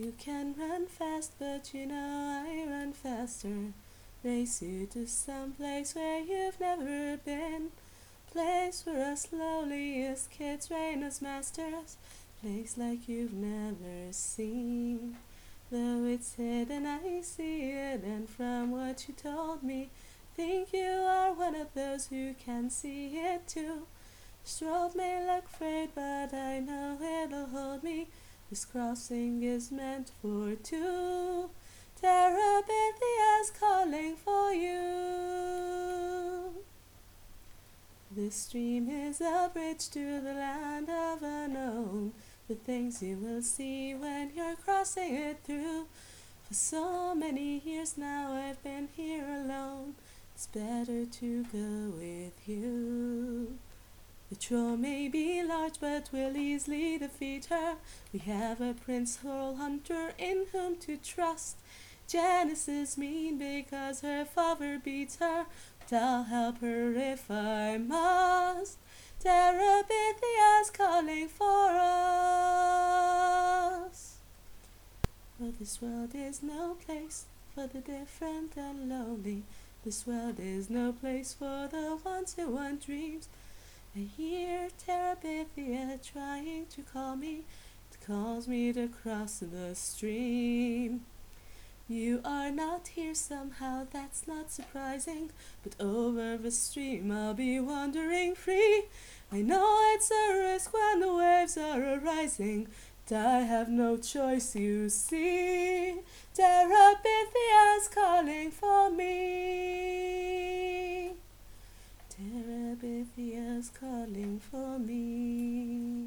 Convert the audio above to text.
You can run fast, but you know I run faster. Race you to some place where you've never been. Place where us lowliest kids reign as masters. Place like you've never seen. Though it's hidden, I see it, and from what you told me, think you are one of those who can see it too. Road may look frayed, but I know it'll hold me. This crossing is meant for two. Terabithia calling for you. This stream is a bridge to the land of unknown. The things you will see when you're crossing it through. For so many years now I've been here alone. It's better to go with you. The troll may be large, but we'll easily defeat her. We have a prince hole hunter in whom to trust. Janice is mean because her father beats her, but I'll help her if I must. Terabithia's calling for us. Well, this world is no place for the different and lonely. This world is no place for the ones who want dreams. I hear Terabithia trying to call me. It calls me to cross the stream. You are not here somehow, that's not surprising. But over the stream I'll be wandering free. I know it's a risk when the waves are arising. But I have no choice, you see. Terabithia's calling for me. Terabithia's calling for me.